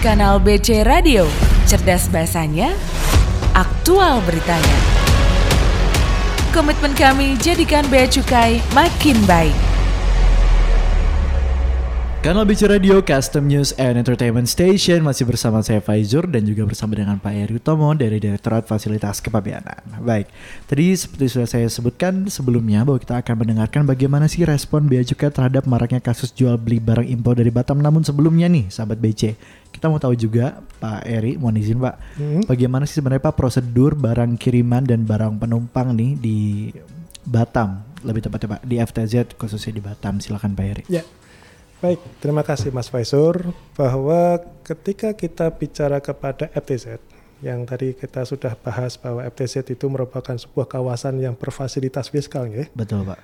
Kanal BC Radio, cerdas bahasanya, aktual beritanya. Komitmen kami jadikan Bea Cukai makin baik. Kanal BC Radio Custom News and Entertainment Station masih bersama saya Faizur dan juga bersama dengan Pak Eri Utomo dari Direktorat Fasilitas Kepabeanan. Baik, tadi seperti sudah saya sebutkan sebelumnya bahwa kita akan mendengarkan bagaimana sih respon Bea Cukai terhadap maraknya kasus jual beli barang impor dari Batam. Namun sebelumnya nih, sahabat BC, kita mau tahu juga Pak Eri, mohon izin Pak, Hmm. bagaimana sih sebenarnya Pak prosedur barang kiriman dan barang penumpang nih di Batam, lebih tepatnya Pak di FTZ khususnya di Batam. Silakan Pak Eri. Ya, baik. Terima kasih Mas Faisur bahwa ketika kita bicara kepada FTZ, yang tadi kita sudah bahas bahwa FTZ itu merupakan sebuah kawasan yang berfasilitas fiskal, ya. Betul Pak.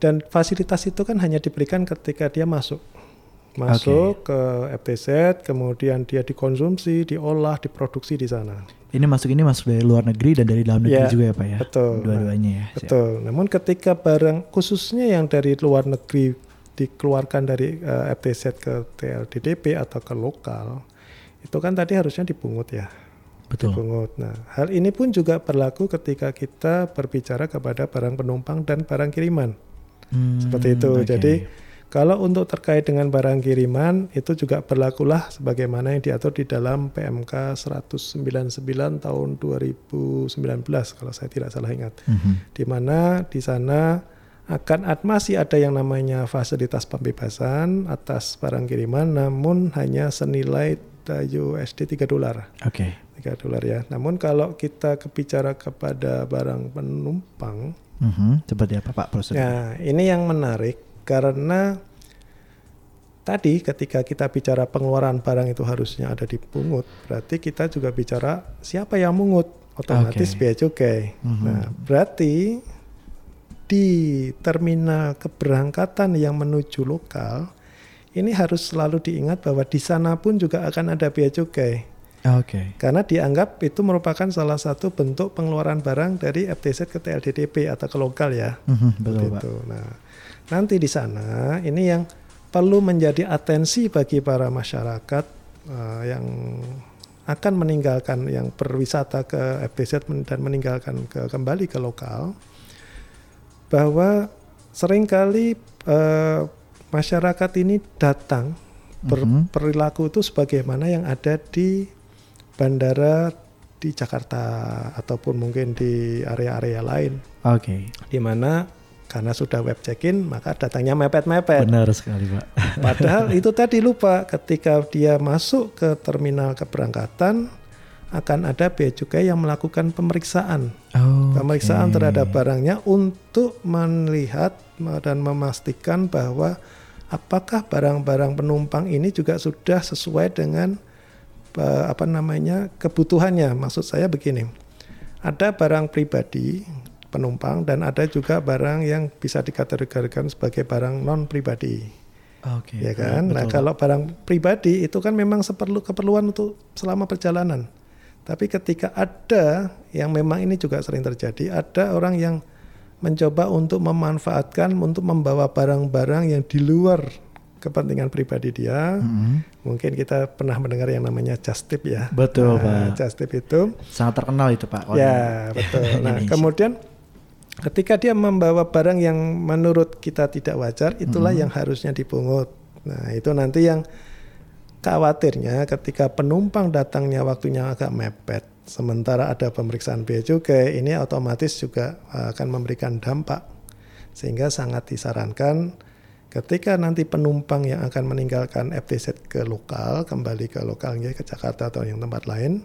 Dan fasilitas itu kan hanya diberikan ketika dia masuk. Masuk ke FTZ, kemudian dia dikonsumsi, diolah, diproduksi di sana. Ini masuk ini masuk dari luar negeri dan dari dalam negeri Ya, juga ya Pak ya. betul. Dua-duanya ya. Siap. Betul. Namun ketika barang khususnya yang dari luar negeri dikeluarkan dari eh, FTZ ke TLDDP atau ke lokal, itu kan tadi harusnya dipungut ya. Betul. Dipungut. Nah, hal ini pun juga berlaku ketika kita berbicara kepada barang penumpang dan barang kiriman. Hmm, Seperti itu. oke. Jadi kalau untuk terkait dengan barang kiriman itu juga berlakulah sebagaimana yang diatur di dalam PMK 199 tahun 2019 kalau saya tidak salah ingat Mhm. di mana di sana akan ad- masih ada yang namanya fasilitas pembebasan atas barang kiriman namun hanya senilai USD 3 dolar. Oke. 3 dolar ya. Namun kalau kita kebicara kepada barang penumpang, Mhm. Seperti apa Pak prosedur? nah ini yang menarik karena tadi ketika kita bicara pengeluaran barang itu harusnya ada dipungut, berarti kita juga bicara siapa yang mungut, otomatis Oke. bea cukai. Mhm. Nah, berarti di terminal keberangkatan yang menuju lokal ini harus selalu diingat bahwa di sana pun juga akan ada bea cukai Oke. karena dianggap itu merupakan salah satu bentuk pengeluaran barang dari FTZ ke TLDDP atau ke lokal ya. Mhm, Betul Pak. Nah, nanti di sana ini yang perlu menjadi atensi bagi para masyarakat eh, yang akan meninggalkan yang berwisata ke FTZ dan meninggalkan ke kembali ke lokal bahwa sering kali eh, masyarakat ini datang Mhm. berperilaku itu sebagaimana yang ada di bandara di Jakarta ataupun mungkin di area-area lain Oke. di mana karena sudah web check-in maka datangnya mepet-mepet. Benar sekali Pak. Padahal itu tadi lupa ketika dia masuk ke terminal keberangkatan akan ada bea cukai yang melakukan pemeriksaan. Oh. Pemeriksaan terhadap barangnya untuk melihat dan memastikan bahwa apakah barang-barang penumpang ini juga sudah sesuai dengan eh, apa namanya kebutuhannya. Maksud saya begini, ada barang pribadi penumpang dan ada juga barang yang bisa dikategorikan sebagai barang non pribadi, Oke. ya kan? Nah kalau barang pribadi itu kan memang seperlu keperluan untuk selama perjalanan. Tapi ketika ada yang memang ini juga sering terjadi, ada orang yang mencoba untuk memanfaatkan untuk membawa barang-barang yang di luar kepentingan pribadi dia. Mhm. Mungkin kita pernah mendengar yang namanya just tip ya. Betul, Nah, Pak. Just tip itu Sangat terkenal itu Pak. Ya, betul. Nah, kemudian ketika dia membawa barang yang menurut kita tidak wajar, itulah yang harusnya dipungut. Nah, itu nanti yang khawatirnya ketika penumpang datangnya waktunya agak mepet, sementara ada pemeriksaan bea cukai, ini otomatis juga uh, akan memberikan dampak. Sehingga sangat disarankan ketika nanti penumpang yang akan meninggalkan FTZ ke lokal, kembali ke lokalnya ke Jakarta atau yang tempat lain,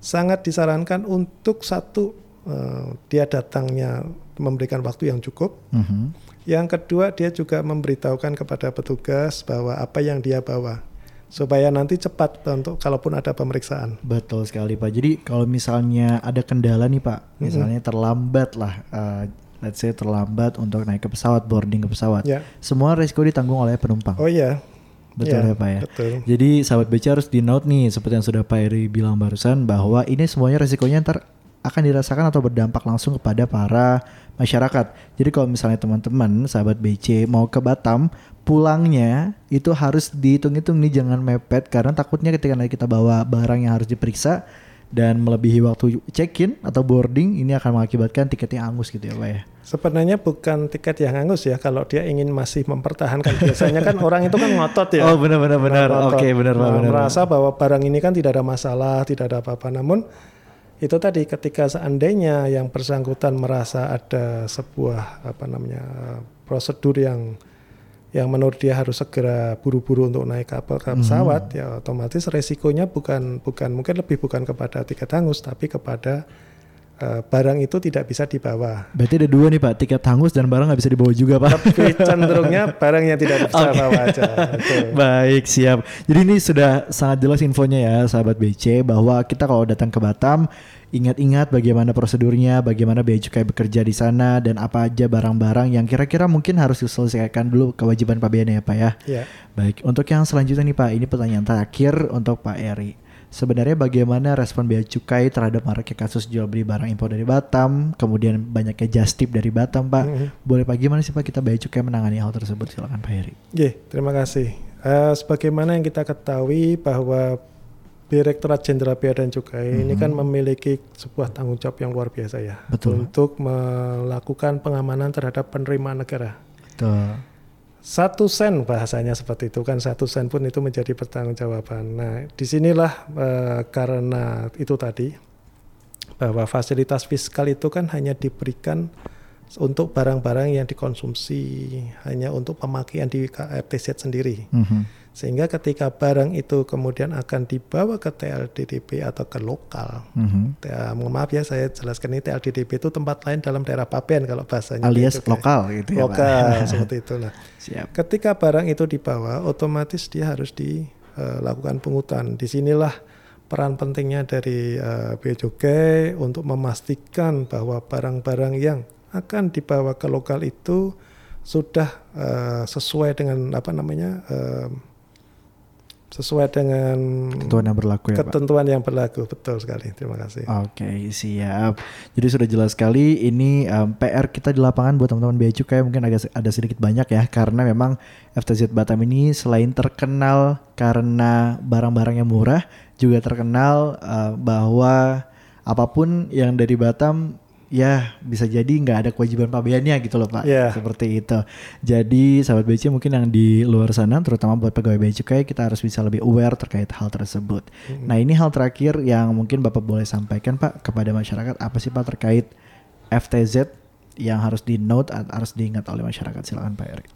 sangat disarankan untuk satu eh, dia datangnya memberikan waktu yang cukup. Mhm. Yang kedua dia juga memberitahukan kepada petugas bahwa apa yang dia bawa supaya nanti cepat untuk kalaupun ada pemeriksaan. Betul sekali Pak. Jadi kalau misalnya ada kendala nih Pak, misalnya terlambat lah, uh, let's say terlambat untuk naik ke pesawat, boarding ke pesawat, Ya. semua resiko ditanggung oleh penumpang. Oh iya. Betul ya, Ya, Pak ya. betul. Jadi sahabat BC harus di note nih seperti yang sudah Pak Eri bilang barusan bahwa ini semuanya resikonya ntar akan dirasakan atau berdampak langsung kepada para masyarakat. Jadi kalau misalnya teman-teman sahabat BC mau ke Batam, pulangnya itu harus dihitung-hitung nih jangan mepet karena takutnya ketika nanti kita bawa barang yang harus diperiksa dan melebihi waktu check-in atau boarding ini akan mengakibatkan tiketnya angus gitu ya Pak ya. Sebenarnya bukan tiket yang hangus ya kalau dia ingin masih mempertahankan biasanya kan orang itu kan ngotot ya. Oh benar benar benar. Oke benar benar. merasa bahwa barang ini kan tidak ada masalah, tidak ada apa-apa. Namun itu tadi ketika seandainya yang bersangkutan merasa ada sebuah apa namanya prosedur yang yang menurut dia harus segera buru-buru untuk naik kapal ke pesawat ya otomatis resikonya bukan bukan mungkin lebih bukan kepada tiket hangus tapi kepada eh, barang itu tidak bisa dibawa Berarti ada dua nih Pak, tiket hangus dan barang nggak bisa dibawa juga Pak. lebih cenderungnya barang yang tidak bisa Oke. bawa aja Betul. Baik, siap. Jadi ini sudah sangat jelas infonya ya, sahabat BC, bahwa kita kalau datang ke Batam, ingat-ingat bagaimana prosedurnya, bagaimana Bea Cukai bekerja di sana, dan apa aja barang-barang yang kira-kira mungkin harus diselesaikan dulu kewajiban pabeannya ya Pak ya. ya Baik, untuk yang selanjutnya nih Pak, ini pertanyaan terakhir untuk Pak Eri. Sebenarnya bagaimana respon Bea Cukai terhadap maraknya kasus jual beli barang impor dari Batam, kemudian banyaknya just tip dari Batam Pak. Mhm. Boleh Pak gimana sih Pak kita Bea Cukai menangani hal tersebut? Silakan Pak Eri. Oke, terima kasih. Eh, sebagaimana yang kita ketahui bahwa Direktorat Jenderal Bea dan Cukai ini kan memiliki sebuah tanggung jawab yang luar biasa ya Betul. untuk melakukan pengamanan terhadap penerimaan negara. Betul. Satu sen bahasanya seperti itu kan satu sen pun itu menjadi pertanggungjawaban. Nah, di sinilah eh, karena itu tadi bahwa fasilitas fiskal itu kan hanya diberikan untuk barang-barang yang dikonsumsi hanya untuk pemakaian di FTZ sendiri. Mhm. Sehingga ketika barang itu kemudian akan dibawa ke TLDDP atau ke lokal. Mhm. Ya, mohon maaf ya saya jelaskan ini TLDDP itu tempat lain dalam daerah Papen kalau bahasanya. Alias gitu, lokal gitu ya Lokal Pak. seperti itu. Nah, Siap. ketika barang itu dibawa, otomatis dia harus dilakukan pungutan. Di sinilah peran pentingnya dari uh, Bea Cukai untuk memastikan bahwa barang-barang yang akan dibawa ke lokal itu sudah eh, sesuai dengan apa namanya eh, sesuai dengan Ketentuan yang berlaku ya Pak. ketentuan yang berlaku betul sekali terima kasih Oke siap. Jadi sudah jelas sekali ini em, PR kita di lapangan buat teman-teman Bea Cukai mungkin agak ada sedikit banyak ya karena memang FTZ Batam ini selain terkenal karena barang-barang yang murah juga terkenal eh, bahwa apa pun yang dari Batam ya bisa jadi nggak ada kewajiban pabeannya gitu loh Pak. Iya. Seperti itu. Jadi sahabat BC mungkin yang di luar sana terutama buat pegawai Bea Cukai kita harus bisa lebih aware terkait hal tersebut. Nah, ini hal terakhir yang mungkin Bapak boleh sampaikan Pak kepada masyarakat apa sih Pak terkait FTZ yang harus di note atau harus diingat oleh masyarakat silakan Pak Erik.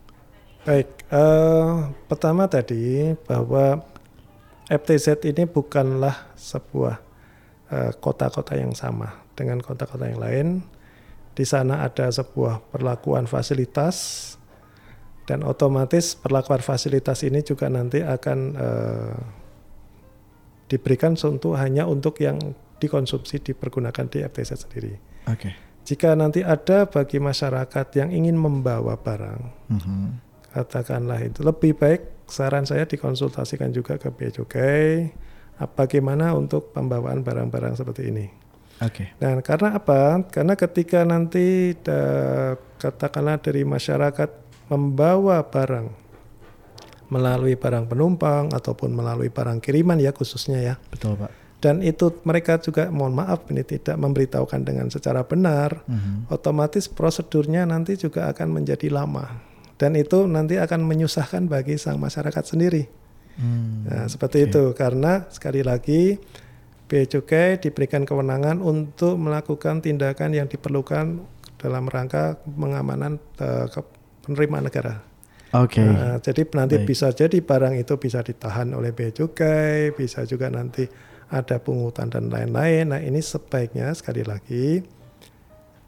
baik eh, pertama tadi bahwa FTZ ini bukanlah sebuah eh, kota-kota yang sama dengan kota-kota yang lain di sana ada sebuah perlakuan fasilitas dan otomatis perlakuan fasilitas ini juga nanti akan eh, diberikan untuk hanya untuk yang dikonsumsi dipergunakan di FTZ sendiri. Oke. Jika nanti ada bagi masyarakat yang ingin membawa barang, Mhm. katakanlah itu lebih baik saran saya dikonsultasikan juga ke Bea Cukai bagaimana untuk pembawaan barang-barang seperti ini. Oke. Nah, karena apa? Karena ketika nanti da- katakanlah dari masyarakat membawa barang melalui barang penumpang ataupun melalui barang kiriman ya khususnya ya. Betul Pak. Dan itu mereka juga mohon maaf ini tidak memberitahukan dengan secara benar, Mhm. otomatis prosedurnya nanti juga akan menjadi lama. Dan itu nanti akan menyusahkan bagi sang masyarakat sendiri. Hmm. Nah, seperti Oke. itu karena sekali lagi Bea Cukai diberikan kewenangan untuk melakukan tindakan yang diperlukan dalam rangka pengamanan ke- penerimaan negara. Oke. Nah, jadi nanti Baik. bisa jadi barang itu bisa ditahan oleh Bea Cukai, bisa juga nanti ada pungutan dan lain-lain. Nah, ini sebaiknya sekali lagi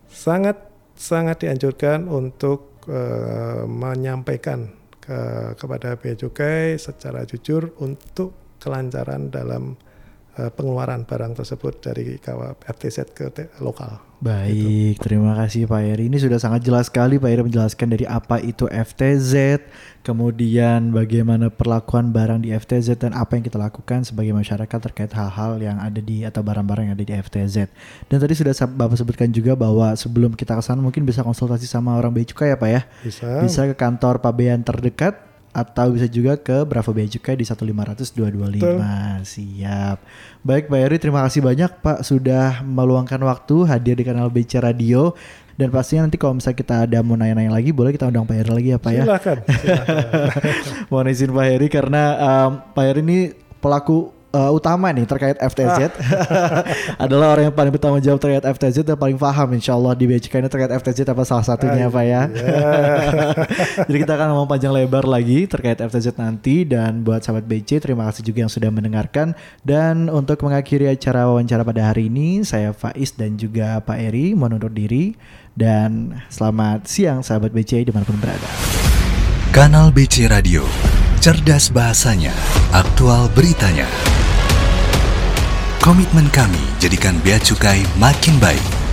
sangat sangat dianjurkan untuk eh, menyampaikan ke, kepada Bea Cukai secara jujur untuk kelancaran dalam uh, pengeluaran barang tersebut dari FTZ ke lokal. Baik, terima kasih Pak Eri. Ini sudah sangat jelas sekali Pak Eri menjelaskan dari apa itu FTZ, kemudian bagaimana perlakuan barang di FTZ dan apa yang kita lakukan sebagai masyarakat terkait hal-hal yang ada di atau barang-barang yang ada di FTZ. Dan tadi sudah Bapak sebutkan juga bahwa sebelum kita ke sana mungkin bisa konsultasi sama orang bea cukai ya Pak ya. Bisa. Bisa ke kantor pabean terdekat atau bisa juga ke Bravo Bea Cukai di 1500225. Siap. Baik Pak Eri, terima kasih banyak Pak sudah meluangkan waktu hadir di kanal BC Radio. Dan pastinya nanti kalau misalnya kita ada mau nanya-nanya lagi, boleh kita undang Pak Eri lagi ya Pak ya. Silakan. silakan. Mohon izin Pak Heri karena um, Pak Heri ini pelaku uh, utama nih terkait FTZ adalah orang yang paling bertanggung jawab terkait FTZ dan paling paham insya Allah di BCK ini terkait FTZ apa salah satunya Pak ya. Jadi kita akan ngomong panjang lebar lagi terkait FTZ nanti dan buat sahabat BC terima kasih juga yang sudah mendengarkan dan untuk mengakhiri acara wawancara pada hari ini saya Faiz dan juga Pak Eri mohon undur diri dan selamat siang sahabat BC di mana pun berada. Kanal BC Radio, cerdas bahasanya, aktual beritanya. Komitmen kami jadikan Bea Cukai makin baik.